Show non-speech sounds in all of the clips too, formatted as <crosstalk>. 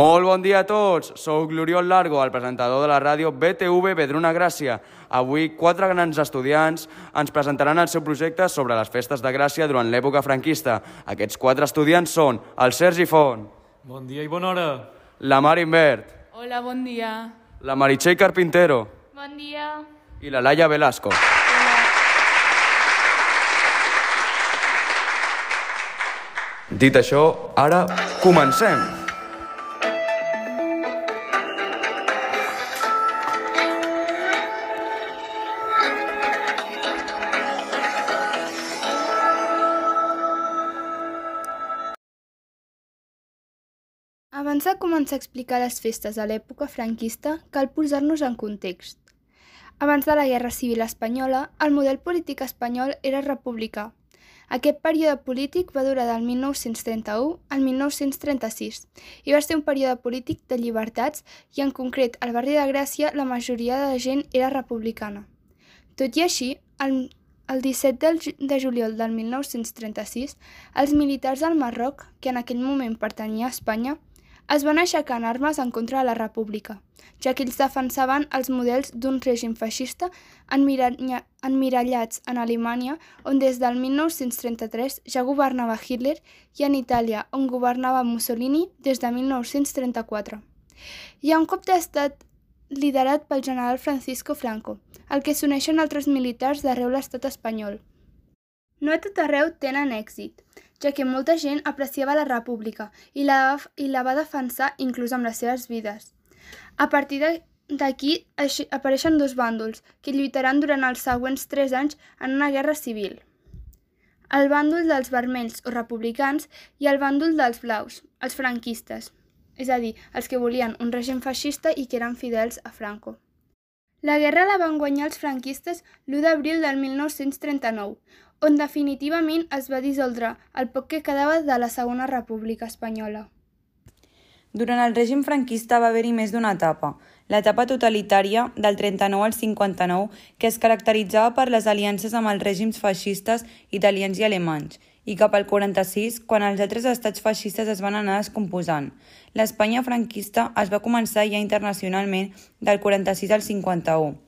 Molt bon dia a tots, sóc l'Oriol Largo, el presentador de la ràdio BTV Vedruna Gràcia. Avui quatre grans estudiants ens presentaran el seu projecte sobre les festes de Gràcia durant l'època franquista. Aquests quatre estudiants són el Sergi Font, Bon dia i bona hora. la Mar Invert, Hola, bon dia. la Meritxell Carpintero Bon dia. i la Laia Velasco. Dit això, ara comencem. Abans de començar a explicar les festes a l'època franquista, cal posar-nos en context. Abans de la Guerra Civil Espanyola, el model polític espanyol era republicà. Aquest període polític va durar del 1931 al 1936 i va ser un període polític de llibertats i, en concret, al barri de Gràcia, la majoria de la gent era republicana. Tot i així, el, el 17 del ju- de juliol del 1936, els militars del Marroc, que en aquell moment pertanyia a Espanya, es van aixecar en armes en contra de la república, ja que ells defensaven els models d'un règim feixista emmirallats en Alemanya, on des del 1933 ja governava Hitler, i en Itàlia, on governava Mussolini des de 1934. Hi ha un cop d'estat liderat pel general Francisco Franco, el que s'uneixen altres militars d'arreu l'estat espanyol. No a tot arreu tenen èxit, ja que molta gent apreciava la república i la, i la va defensar inclús amb les seves vides. A partir d'aquí apareixen dos bàndols que lluitaran durant els següents tres anys en una guerra civil. El bàndol dels vermells o republicans i el bàndol dels blaus, els franquistes, és a dir, els que volien un règim feixista i que eren fidels a Franco. La guerra la van guanyar els franquistes l'1 d'abril del 1939, on definitivament es va dissoldre el poc que quedava de la Segona República Espanyola. Durant el règim franquista va haver-hi més d'una etapa, l'etapa totalitària del 39 al 59, que es caracteritzava per les aliances amb els règims feixistes italians i alemanys, i cap al 46, quan els altres estats feixistes es van anar descomposant. L'Espanya franquista es va començar ja internacionalment del 46 al 51.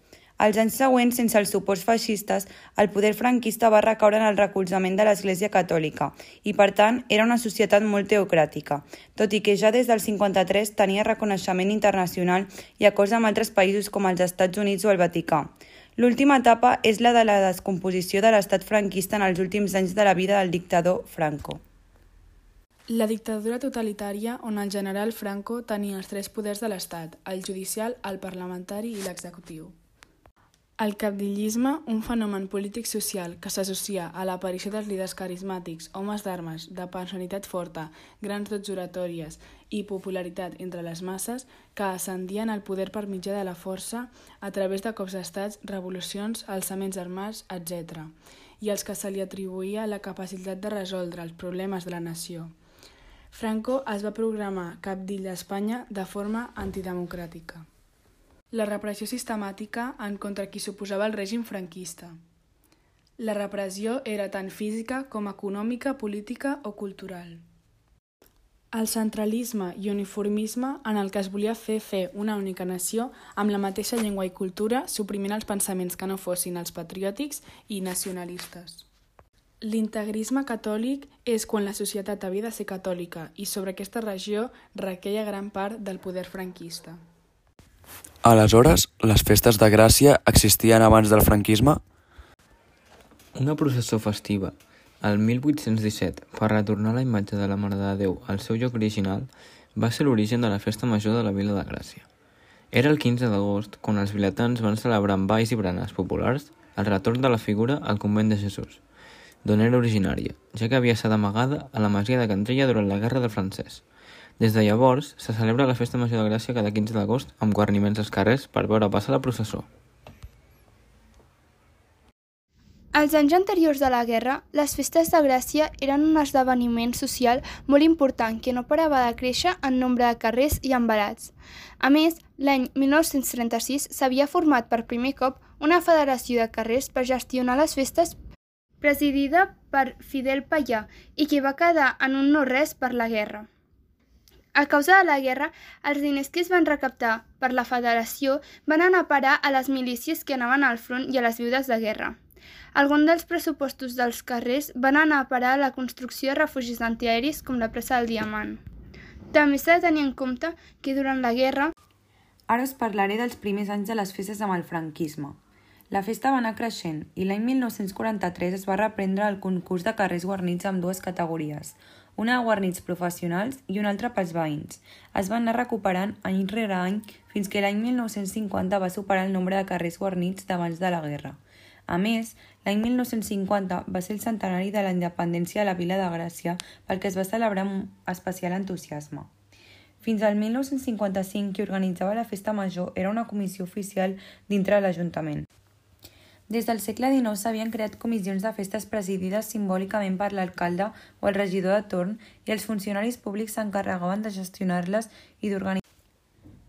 Els anys següents, sense els suports feixistes, el poder franquista va recaure en el recolzament de l'Església Catòlica i, per tant, era una societat molt teocràtica, tot i que ja des del 53 tenia reconeixement internacional i acords amb altres països com els Estats Units o el Vaticà. L'última etapa és la de la descomposició de l'estat franquista en els últims anys de la vida del dictador Franco. La dictadura totalitària on el general Franco tenia els tres poders de l'Estat, el judicial, el parlamentari i l'executiu. El capdillisme, un fenomen polític-social que s'associa a l'aparició dels líders carismàtics, homes d'armes, de personalitat forta, grans dots oratòries i popularitat entre les masses que ascendien al poder per mitjà de la força a través de cops d'estats, revolucions, alçaments armats, etc., i els que se li atribuïa la capacitat de resoldre els problemes de la nació. Franco es va programar capdill d'Espanya de forma antidemocràtica. La repressió sistemàtica en contra qui s'oposava al règim franquista. La repressió era tant física com econòmica, política o cultural. El centralisme i uniformisme en el que es volia fer fer una única nació amb la mateixa llengua i cultura, suprimint els pensaments que no fossin els patriòtics i nacionalistes. L'integrisme catòlic és quan la societat havia de ser catòlica i sobre aquesta regió requeia gran part del poder franquista. Aleshores, les festes de Gràcia existien abans del franquisme? Una processó festiva, el 1817, per retornar la imatge de la Mare de Déu al seu lloc original, va ser l'origen de la festa major de la Vila de Gràcia. Era el 15 d'agost quan els vilatans van celebrar amb balls i berenes populars el retorn de la figura al convent de Jesús, d'on era originària, ja que havia estat amagada a la masia de Cantrella durant la Guerra del Francès. Des de llavors, se celebra la Festa Major de Gràcia cada 15 d'agost amb guarniments als carrers per veure passar la processó. Als anys anteriors de la guerra, les festes de Gràcia eren un esdeveniment social molt important que no parava de créixer en nombre de carrers i embalats. A més, l'any 1936 s'havia format per primer cop una federació de carrers per gestionar les festes presidida per Fidel Payà i que va quedar en un no-res per la guerra. A causa de la guerra, els diners que es van recaptar per la federació van anar a parar a les milícies que anaven al front i a les viudes de guerra. Alguns dels pressupostos dels carrers van anar a parar a la construcció de refugis antiaeris com la plaça del Diamant. També s'ha de tenir en compte que durant la guerra Ara us parlaré dels primers anys de les festes amb el franquisme. La festa va anar creixent i l'any 1943 es va reprendre el concurs de carrers guarnits amb dues categories, una de guarnits professionals i una altra pels veïns. Es van anar recuperant any rere any fins que l'any 1950 va superar el nombre de carrers guarnits d'abans de la guerra. A més, l'any 1950 va ser el centenari de la independència de la Vila de Gràcia, pel que es va celebrar amb especial entusiasme. Fins al 1955, qui organitzava la festa major era una comissió oficial dintre l'Ajuntament. Des del segle XIX s'havien creat comissions de festes presidides simbòlicament per l'alcalde o el regidor de torn i els funcionaris públics s'encarregaven de gestionar-les i d'organitzar.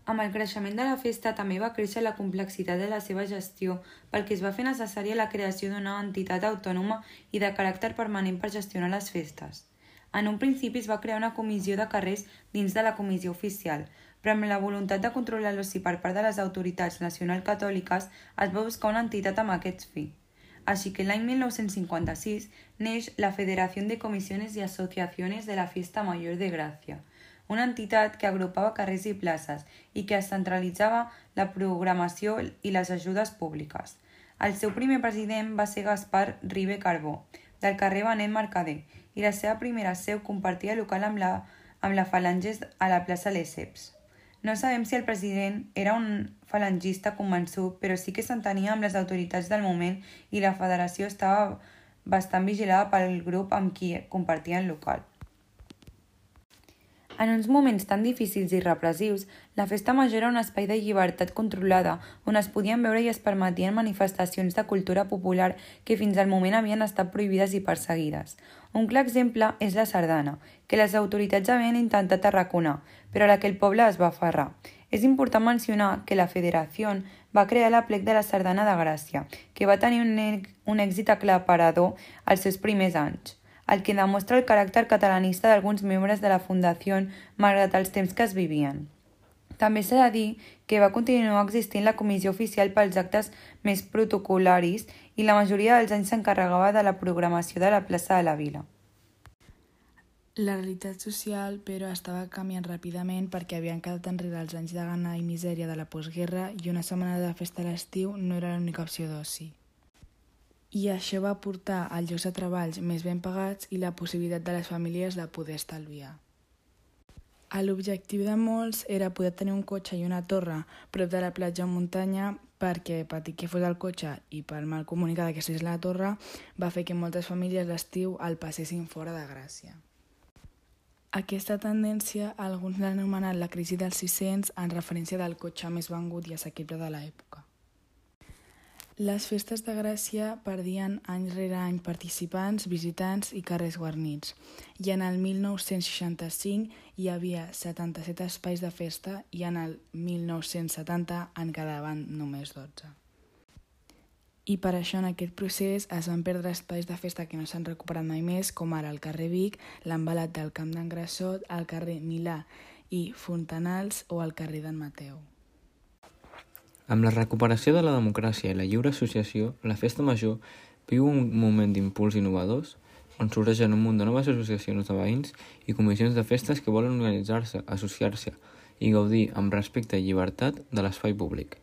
Amb el creixement de la festa també va créixer la complexitat de la seva gestió, pel que es va fer necessària la creació d'una entitat autònoma i de caràcter permanent per gestionar les festes. En un principi es va crear una comissió de carrers dins de la comissió oficial, però amb la voluntat de controlar l'oci per part de les autoritats nacional catòliques es va buscar una entitat amb aquest fi. Així que l'any 1956 neix la Federació de Comissiones i Associaciones de la Fiesta Mayor de Gràcia, una entitat que agrupava carrers i places i que es centralitzava la programació i les ajudes públiques. El seu primer president va ser Gaspar Ribe Carbó, del carrer Benet Mercader, i la seva primera seu compartia local amb la, amb la Falanges a la plaça Lesseps. No sabem si el president era un falangista convençut, però sí que s'entenia amb les autoritats del moment i la federació estava bastant vigilada pel grup amb qui compartien local. En uns moments tan difícils i repressius, la festa major era un espai de llibertat controlada, on es podien veure i es permetien manifestacions de cultura popular que fins al moment havien estat prohibides i perseguides. Un clar exemple és la sardana, que les autoritats havien intentat arraconar, però a la que el poble es va aferrar. És important mencionar que la Federació va crear la plec de la Sardana de Gràcia, que va tenir un, un èxit aclaparador als seus primers anys el que demostra el caràcter catalanista d'alguns membres de la Fundació malgrat els temps que es vivien. També s'ha de dir que va continuar existint la comissió oficial pels actes més protocolaris i la majoria dels anys s'encarregava de la programació de la plaça de la Vila. La realitat social, però, estava canviant ràpidament perquè havien quedat enrere els anys de gana i misèria de la postguerra i una setmana de festa a l'estiu no era l'única opció d'oci i això va portar a llocs de treballs més ben pagats i la possibilitat de les famílies de poder estalviar. L'objectiu de molts era poder tenir un cotxe i una torre prop de la platja o muntanya perquè, patir que fos el cotxe i per mal comunicar que és la torre, va fer que moltes famílies l'estiu el passessin fora de Gràcia. Aquesta tendència alguns l'han anomenat la crisi dels 600 en referència del cotxe més vengut i assequible de l'època. Les festes de Gràcia perdien any rere any participants, visitants i carrers guarnits, i en el 1965 hi havia 77 espais de festa i en el 1970 en quedaven només 12. I per això en aquest procés es van perdre espais de festa que no s'han recuperat mai més, com ara el carrer Vic, l'embalat del Camp d'en Grassot, el carrer Milà i Fontanals o el carrer d'en Mateu. Amb la recuperació de la democràcia i la lliure associació, la Festa Major viu un moment d'impuls innovadors on sorgeixen un munt de noves associacions de veïns i comissions de festes que volen organitzar-se, associar-se i gaudir amb respecte i llibertat de l'espai públic.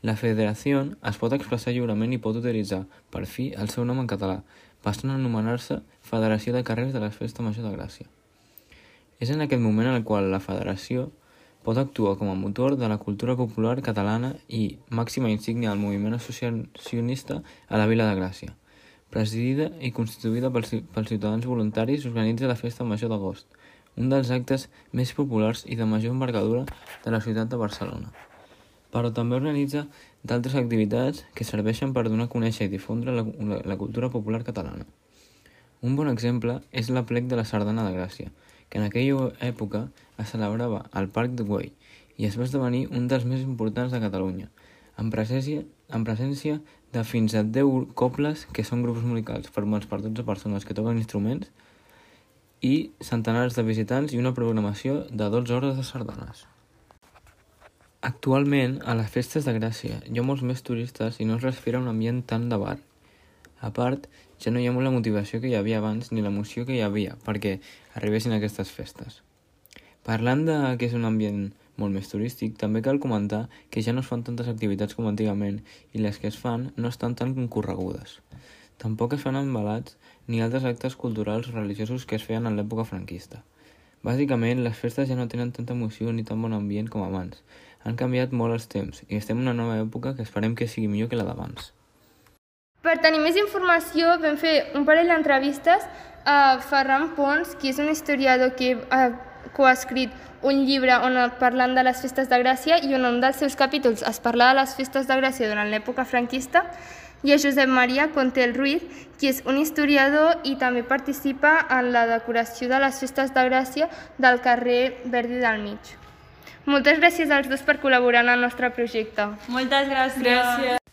La federació es pot expressar lliurement i pot utilitzar, per fi, el seu nom en català, passant a anomenar-se Federació de Carrers de la Festa Major de Gràcia. És en aquest moment en el qual la federació pot actuar com a motor de la cultura popular catalana i màxima insígnia del moviment associacionista a la Vila de Gràcia. Presidida i constituïda pels, pels ciutadans voluntaris, organitza la Festa Major d'agost, un dels actes més populars i de major envergadura de la ciutat de Barcelona. Però també organitza d'altres activitats que serveixen per donar a conèixer i difondre la, la, la cultura popular catalana. Un bon exemple és la plec de la Sardana de Gràcia, que en aquella època es celebrava al Parc de Güell i es va esdevenir un dels més importants de Catalunya, amb presència, amb presència de fins a 10 cobles que són grups musicals formats per 12 persones que toquen instruments i centenars de visitants i una programació de 12 hores de sardanes. Actualment, a les festes de Gràcia hi ha molts més turistes i no es respira un ambient tan de bar. A part, ja no hi ha la motivació que hi havia abans ni l'emoció que hi havia perquè arribessin aquestes festes. Parlant de que és un ambient molt més turístic, també cal comentar que ja no es fan tantes activitats com antigament i les que es fan no estan tan concorregudes. Tampoc es fan embalats ni altres actes culturals religiosos que es feien en l'època franquista. Bàsicament, les festes ja no tenen tanta emoció ni tan bon ambient com abans. Han canviat molt els temps i estem en una nova època que esperem que sigui millor que la d'abans. Per tenir més informació vam fer un parell d'entrevistes a Ferran Pons, qui és un historiador que ha coescrit un llibre on parlant de les festes de Gràcia i on un dels seus capítols es parla de les festes de Gràcia durant l'època franquista i a Josep Maria Contel Ruiz, qui és un historiador i també participa en la decoració de les festes de Gràcia del carrer Verdi del Mig. Moltes gràcies als dos per col·laborar en el nostre projecte. Moltes gràcies. gràcies.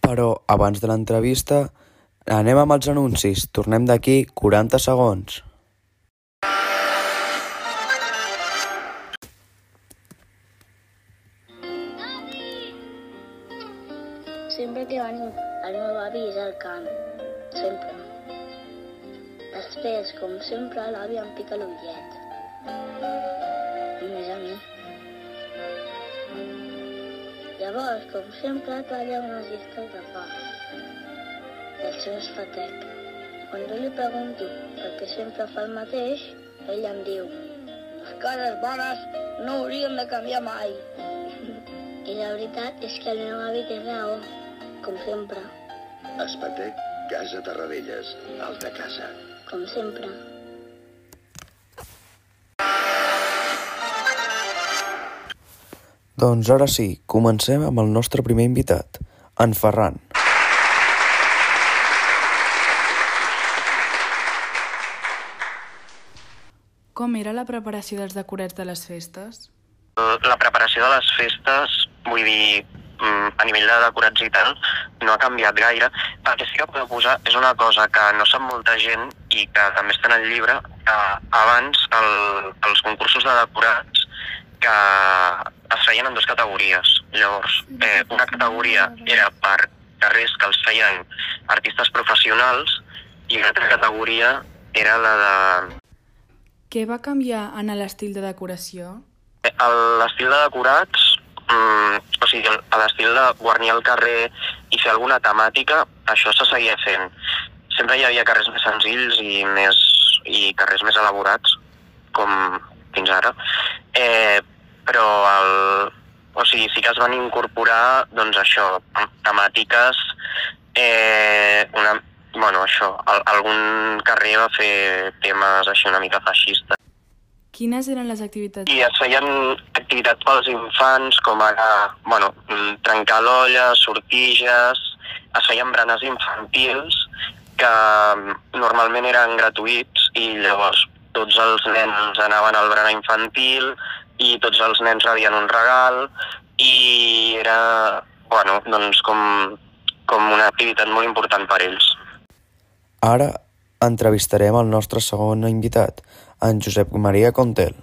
Però abans de l'entrevista anem amb els anuncis. Tornem d'aquí 40 segons. Sempre que venim, el meu avi és al camp. Sempre. Després, com sempre, l'avi em pica l'ullet. Només a Llavors, com sempre, talla unes llistes de pa. I el seu és fatec. Quan jo li pregunto per què sempre fa el mateix, ell em diu les coses bones no hauríem de canviar mai. <laughs> I la veritat és que el meu avi té raó, com sempre, Espatec, Casa Tarradellas, Alta Casa. com sempre. Doncs ara sí, comencem amb el nostre primer invitat, en Ferran. Com era la preparació dels decorats de les festes? la preparació de les festes, vull dir, mm, a nivell de decorats i tal, no ha canviat gaire. El que sí que podeu posar és una cosa que no sap molta gent i que també està en el llibre, que abans el, els concursos de decorats que es feien en dues categories. Llavors, eh, una categoria era per carrers que els feien artistes professionals i l'altra categoria era la de Què va canviar en l'estil de decoració? El- l'estil de decorats, mm, o sigui, l'estil de guarnir el carrer i fer alguna temàtica, això se seguia fent. Sempre hi havia carrers més senzills i més i carrers més elaborats, com fins ara. Eh, però el, o sigui, sí que es van incorporar, doncs això, temàtiques, eh, una, bueno, això, al, algun carrer va fer temes així una mica feixistes Quines eren les activitats? i es feien activitats pels infants, com ara, bueno, trencar l'olla, sortiges, es feien berenes infantils que mm, normalment eren gratuïts i llavors tots els nens anaven al berenar infantil i tots els nens rebien un regal i era, bueno, doncs com, com una activitat molt important per ells. Ara entrevistarem el nostre segon invitat, en Josep Maria Contel.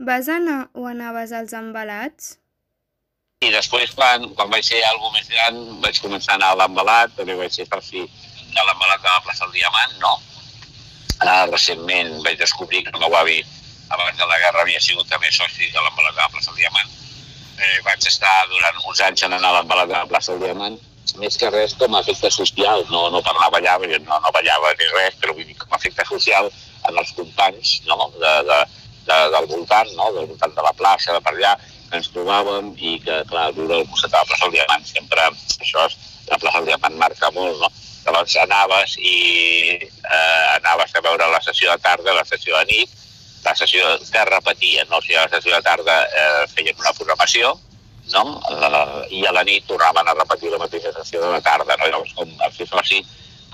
Vas anar o anaves als embalats? I després, quan, quan vaig ser algo més gran, vaig començar a anar a l'embalat, també vaig ser soci de l'embalat de la plaça del Diamant, no? Uh, recentment vaig descobrir que el meu avi, abans de la guerra, havia sigut també soci de l'embalat de la plaça del Diamant. Eh, vaig estar durant uns anys en anar a l'embalat de la plaça del Diamant, més que res com a efecte social, no, no per anar a ballar, perquè no, no ballava ni res, però vull dir, com a efecte social en els companys no? de, de, de, del voltant, no? del voltant de la plaça, de per allà, que ens trobàvem i que, clar, viure al costat de la plaça del Diamant, sempre això és, la plaça del Diamant marca molt, no? Llavors anaves i eh, anaves a veure la sessió de tarda, la sessió de nit, la sessió que repetien, no? O sigui, a la sessió de tarda eh, feien una programació, no? Eh, I a la nit tornaven a repetir la mateixa sessió de la tarda, no? Llavors, com al ser soci,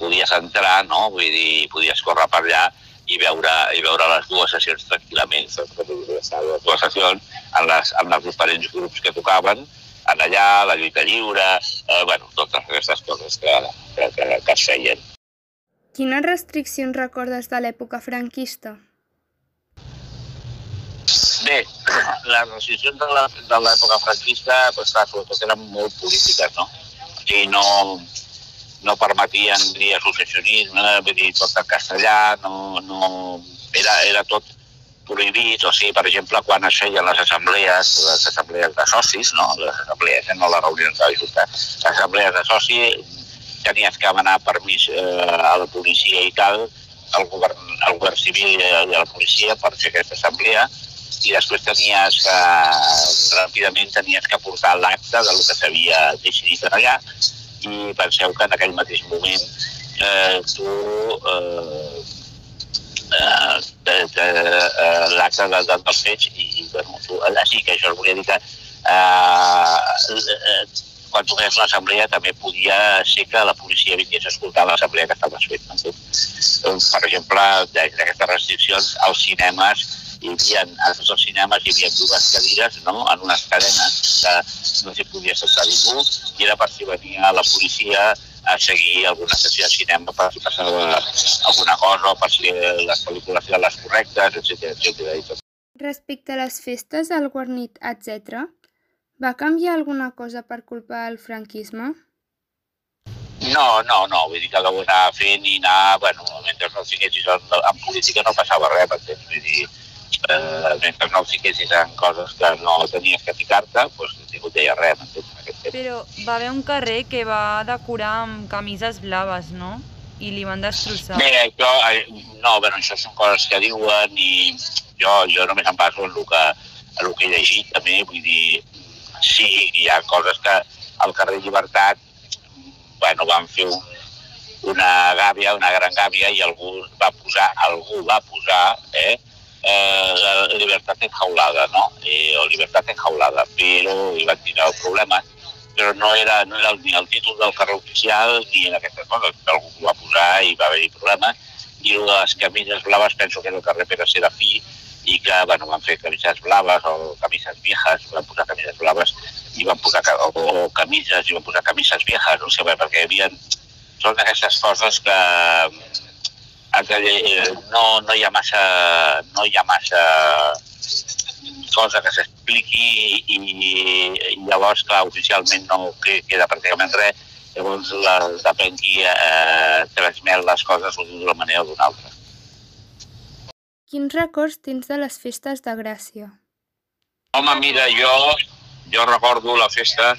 podies entrar, no? Vull dir, podies córrer per allà i veure, i veure les dues sessions tranquil·lament. Les dues sessions en, les, en els diferents grups que tocaven en allà, la lluita lliure, eh, bueno, totes aquestes coses que, que, que, que es feien. Quines restriccions recordes de l'època franquista? Bé, <coughs> les restriccions de l'època franquista, doncs, clar, sobretot eren molt polítiques, no? I no, no permetien dir associacionisme, vull dir, tot en castellà, no, no, era, era tot prohibit, o sigui, per exemple, quan es feien les assemblees, les assemblees de socis, no? les assemblees, eh? no les reunions de la Junta, les assemblees de socis, tenies que demanar permís eh, a la policia i tal, al govern, al govern civil i a la policia per fer aquesta assemblea, i després tenies que, ràpidament tenies que portar l'acte del que s'havia decidit allà, i penseu que en aquell mateix moment eh, tu eh, eh, eh, l'acte de, de, dels fets i, i tu, allà sí que això volia dir que eh, eh, quan tu feies una assemblea també podia ser que la policia vingués a escoltar l'assemblea que estaves fent. Doncs, per exemple, d'aquestes restriccions als cinemes hi havia, a tots els cinemes hi havia dues cadires no? en unes cadenes que no s'hi podia sentar ningú i era per si venia la policia a seguir alguna sessió de cinema per si passava alguna cosa o per si les pel·lícules eren les correctes, etc. Respecte a les festes, el guarnit, etc., va canviar alguna cosa per culpa del franquisme? No, no, no, vull dir que ho anava fent i anar, bueno, mentre no fiquessis en, en política no passava res, m'entens? Vull dir, eh, mentre no fiquessis en coses que no tenies que ficar-te, doncs ningú deia res. Però va haver un carrer que va decorar amb camises blaves, no? I li van destrossar. Bé, això, eh, no, bueno, això són coses que diuen i jo, jo només em baso en el que, en el que he llegit també, vull dir, sí, hi ha coses que al carrer Llibertat, bueno, van fer un, una gàbia, una gran gàbia, i algú va posar, algú va posar, eh, eh, la llibertat enjaulada, no? Eh, o llibertat enjaulada, però hi van tindre problemes, però no era, no era ni el títol del carrer oficial ni en aquestes coses, que algú ho va posar i va haver-hi problemes, i les camises blaves penso que era el carrer Pere Serafí, i que bueno, van fer camises blaves o camises viejas, van posar camises blaves i van posar, o, o camises i van posar camises viejas, no sé, perquè hi havia... Són aquestes coses que no, no hi ha massa no hi ha massa cosa que s'expliqui i, i llavors, clar, oficialment no que- queda pràcticament res, llavors la, depèn qui eh, transmet les coses d'una manera o d'una altra. Quins records tens de les festes de Gràcia? Home, mira, jo, jo recordo la festa,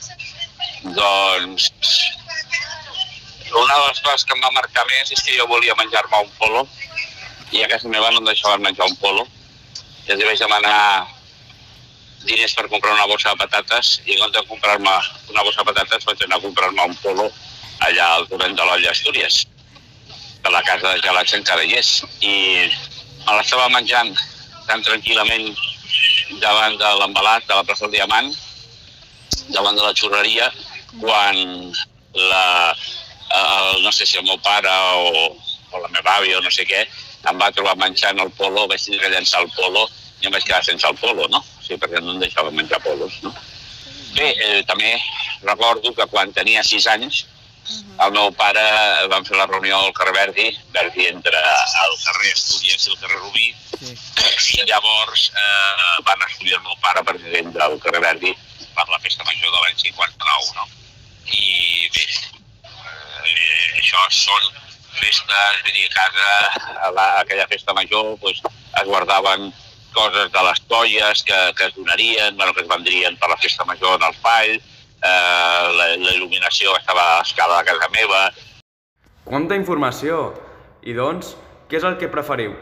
doncs, una de les coses que em va marcar més és que jo volia menjar-me un polo i a casa meva no em deixaven menjar un polo. I els vaig demanar diners per comprar una bossa de patates i en compte de comprar-me una bossa de patates vaig anar a comprar-me un polo allà al torrent de l'Olla Astúries, que la casa de gelats encara hi és. I me l'estava menjant tan tranquil·lament davant de l'embalat de la plaça del Diamant, davant de la xurreria, quan la, el, no sé si el meu pare o, o la meva àvia o no sé què, em va trobar menjant el polo, vaig tenir que llançar el polo i em vaig quedar sense el polo, no? O sigui, perquè no em deixava menjar polos, no? Bé, eh, també recordo que quan tenia sis anys, el meu pare vam fer la reunió al carrer Verdi, Verdi entre el carrer Astúries i el carrer Rubí, i llavors eh, van escollir el meu pare president del carrer Verdi per la festa major de l'any 59, no? I bé, eh, això són festes, vull dir, a casa, a la, a aquella festa major, doncs, es guardaven coses de les colles que, que es donarien, bueno, que es vendrien per la festa major en el Pall, eh, la, la il·luminació estava a l'escala de casa meva, Quanta informació! I doncs, què és el que preferiu?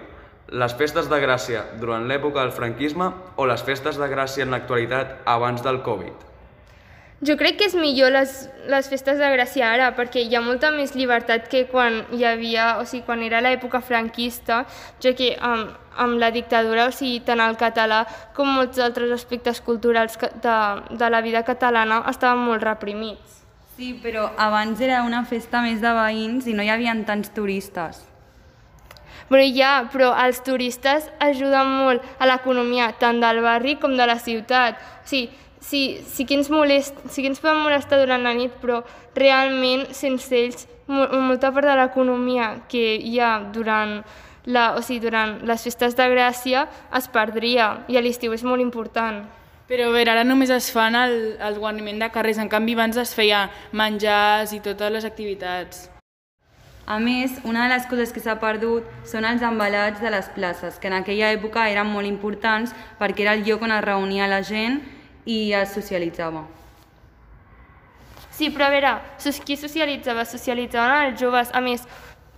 Les festes de Gràcia durant l'època del franquisme o les festes de Gràcia en l'actualitat abans del Covid? Jo crec que és millor les, les festes de Gràcia ara, perquè hi ha molta més llibertat que quan hi havia, o sigui, quan era l'època franquista, ja que amb, amb la dictadura, o sigui, tant el català com molts altres aspectes culturals de, de la vida catalana estaven molt reprimits. Sí, però abans era una festa més de veïns i no hi havia tants turistes. Però ja, però els turistes ajuden molt a l'economia tant del barri com de la ciutat. O sigui, sí, sí que ens molest, sí que ens poden molestar durant la nit, però realment sense ells mo molta part de l'economia que hi ha durant, la, o sigui, durant les festes de Gràcia es perdria i a l'estiu és molt important. Però a veure, ara només es fan el, el guarniment de carrers, en canvi abans es feia menjars i totes les activitats. A més, una de les coses que s'ha perdut són els embalats de les places, que en aquella època eren molt importants perquè era el lloc on es reunia la gent i es socialitzava. Sí, però a veure, qui socialitzava? Socialitzaven els joves. A més,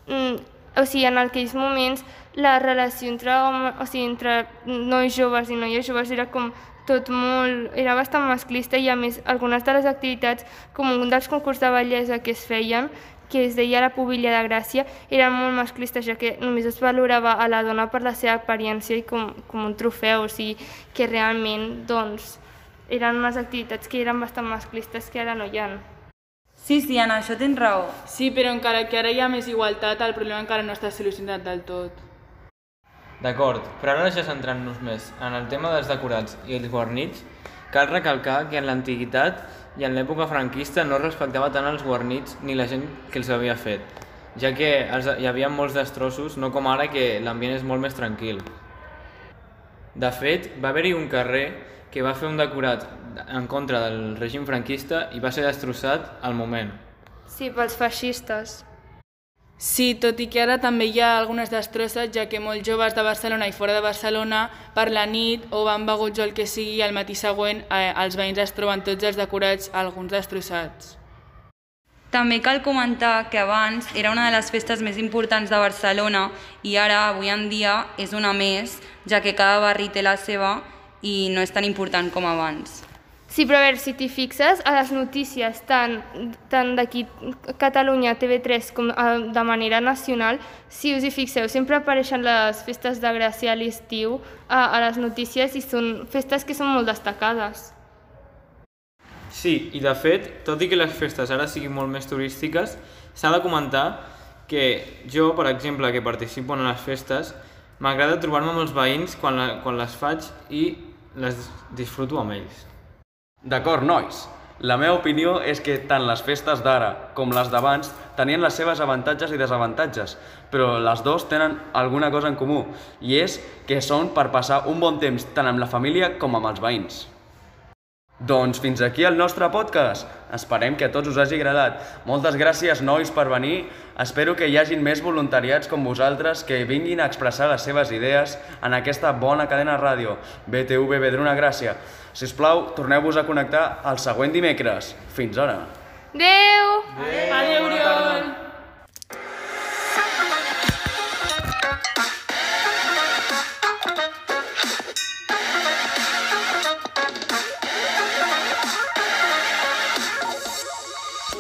mm, o sigui, en aquells moments la relació entre, home, o sigui, entre nois joves i noies joves era com tot molt, era bastant masclista i a més algunes de les activitats, com un dels concursos de bellesa que es feien, que es deia la pubilla de Gràcia, eren molt masclistes, ja que només es valorava a la dona per la seva experiència i com, com un trofeu, o sigui, que realment, doncs, eren unes activitats que eren bastant masclistes que ara no hi ha. Sí, sí, en això tens raó. Sí, però encara que ara hi ha més igualtat, el problema encara no està solucionat del tot. D'acord, però ara ja centrant-nos més en el tema dels decorats i els guarnits, cal recalcar que en l'antiguitat i en l'època franquista no respectava tant els guarnits ni la gent que els havia fet, ja que els, hi havia molts destrossos, no com ara que l'ambient és molt més tranquil. De fet, va haver-hi un carrer que va fer un decorat en contra del règim franquista i va ser destrossat al moment. Sí, pels feixistes. Sí, tot i que ara també hi ha algunes destrosses, ja que molts joves de Barcelona i fora de Barcelona, per la nit o van beguts o el que sigui, al matí següent eh, els veïns es troben tots els decorats, alguns destrossats. També cal comentar que abans era una de les festes més importants de Barcelona i ara, avui en dia, és una més, ja que cada barri té la seva i no és tan important com abans. Sí, però a veure, si t'hi fixes, a les notícies, tant, tant d'aquí Catalunya, TV3, com de manera nacional, si us hi fixeu, sempre apareixen les festes de Gràcia a l'estiu a, a les notícies i són festes que són molt destacades. Sí, i de fet, tot i que les festes ara siguin molt més turístiques, s'ha de comentar que jo, per exemple, que participo en les festes, m'agrada trobar-me amb els veïns quan, la, quan les faig i les disfruto amb ells. D'acord, nois. La meva opinió és que tant les festes d'ara com les d'abans tenien les seves avantatges i desavantatges, però les dues tenen alguna cosa en comú, i és que són per passar un bon temps tant amb la família com amb els veïns. Doncs fins aquí el nostre podcast. Esperem que a tots us hagi agradat. Moltes gràcies, nois, per venir. Espero que hi hagin més voluntariats com vosaltres que vinguin a expressar les seves idees en aquesta bona cadena ràdio, BTV Vedruna Gràcia. Si us plau, torneu-vos a connectar el següent dimecres. Fins ara. Adéu! Adéu, Oriol!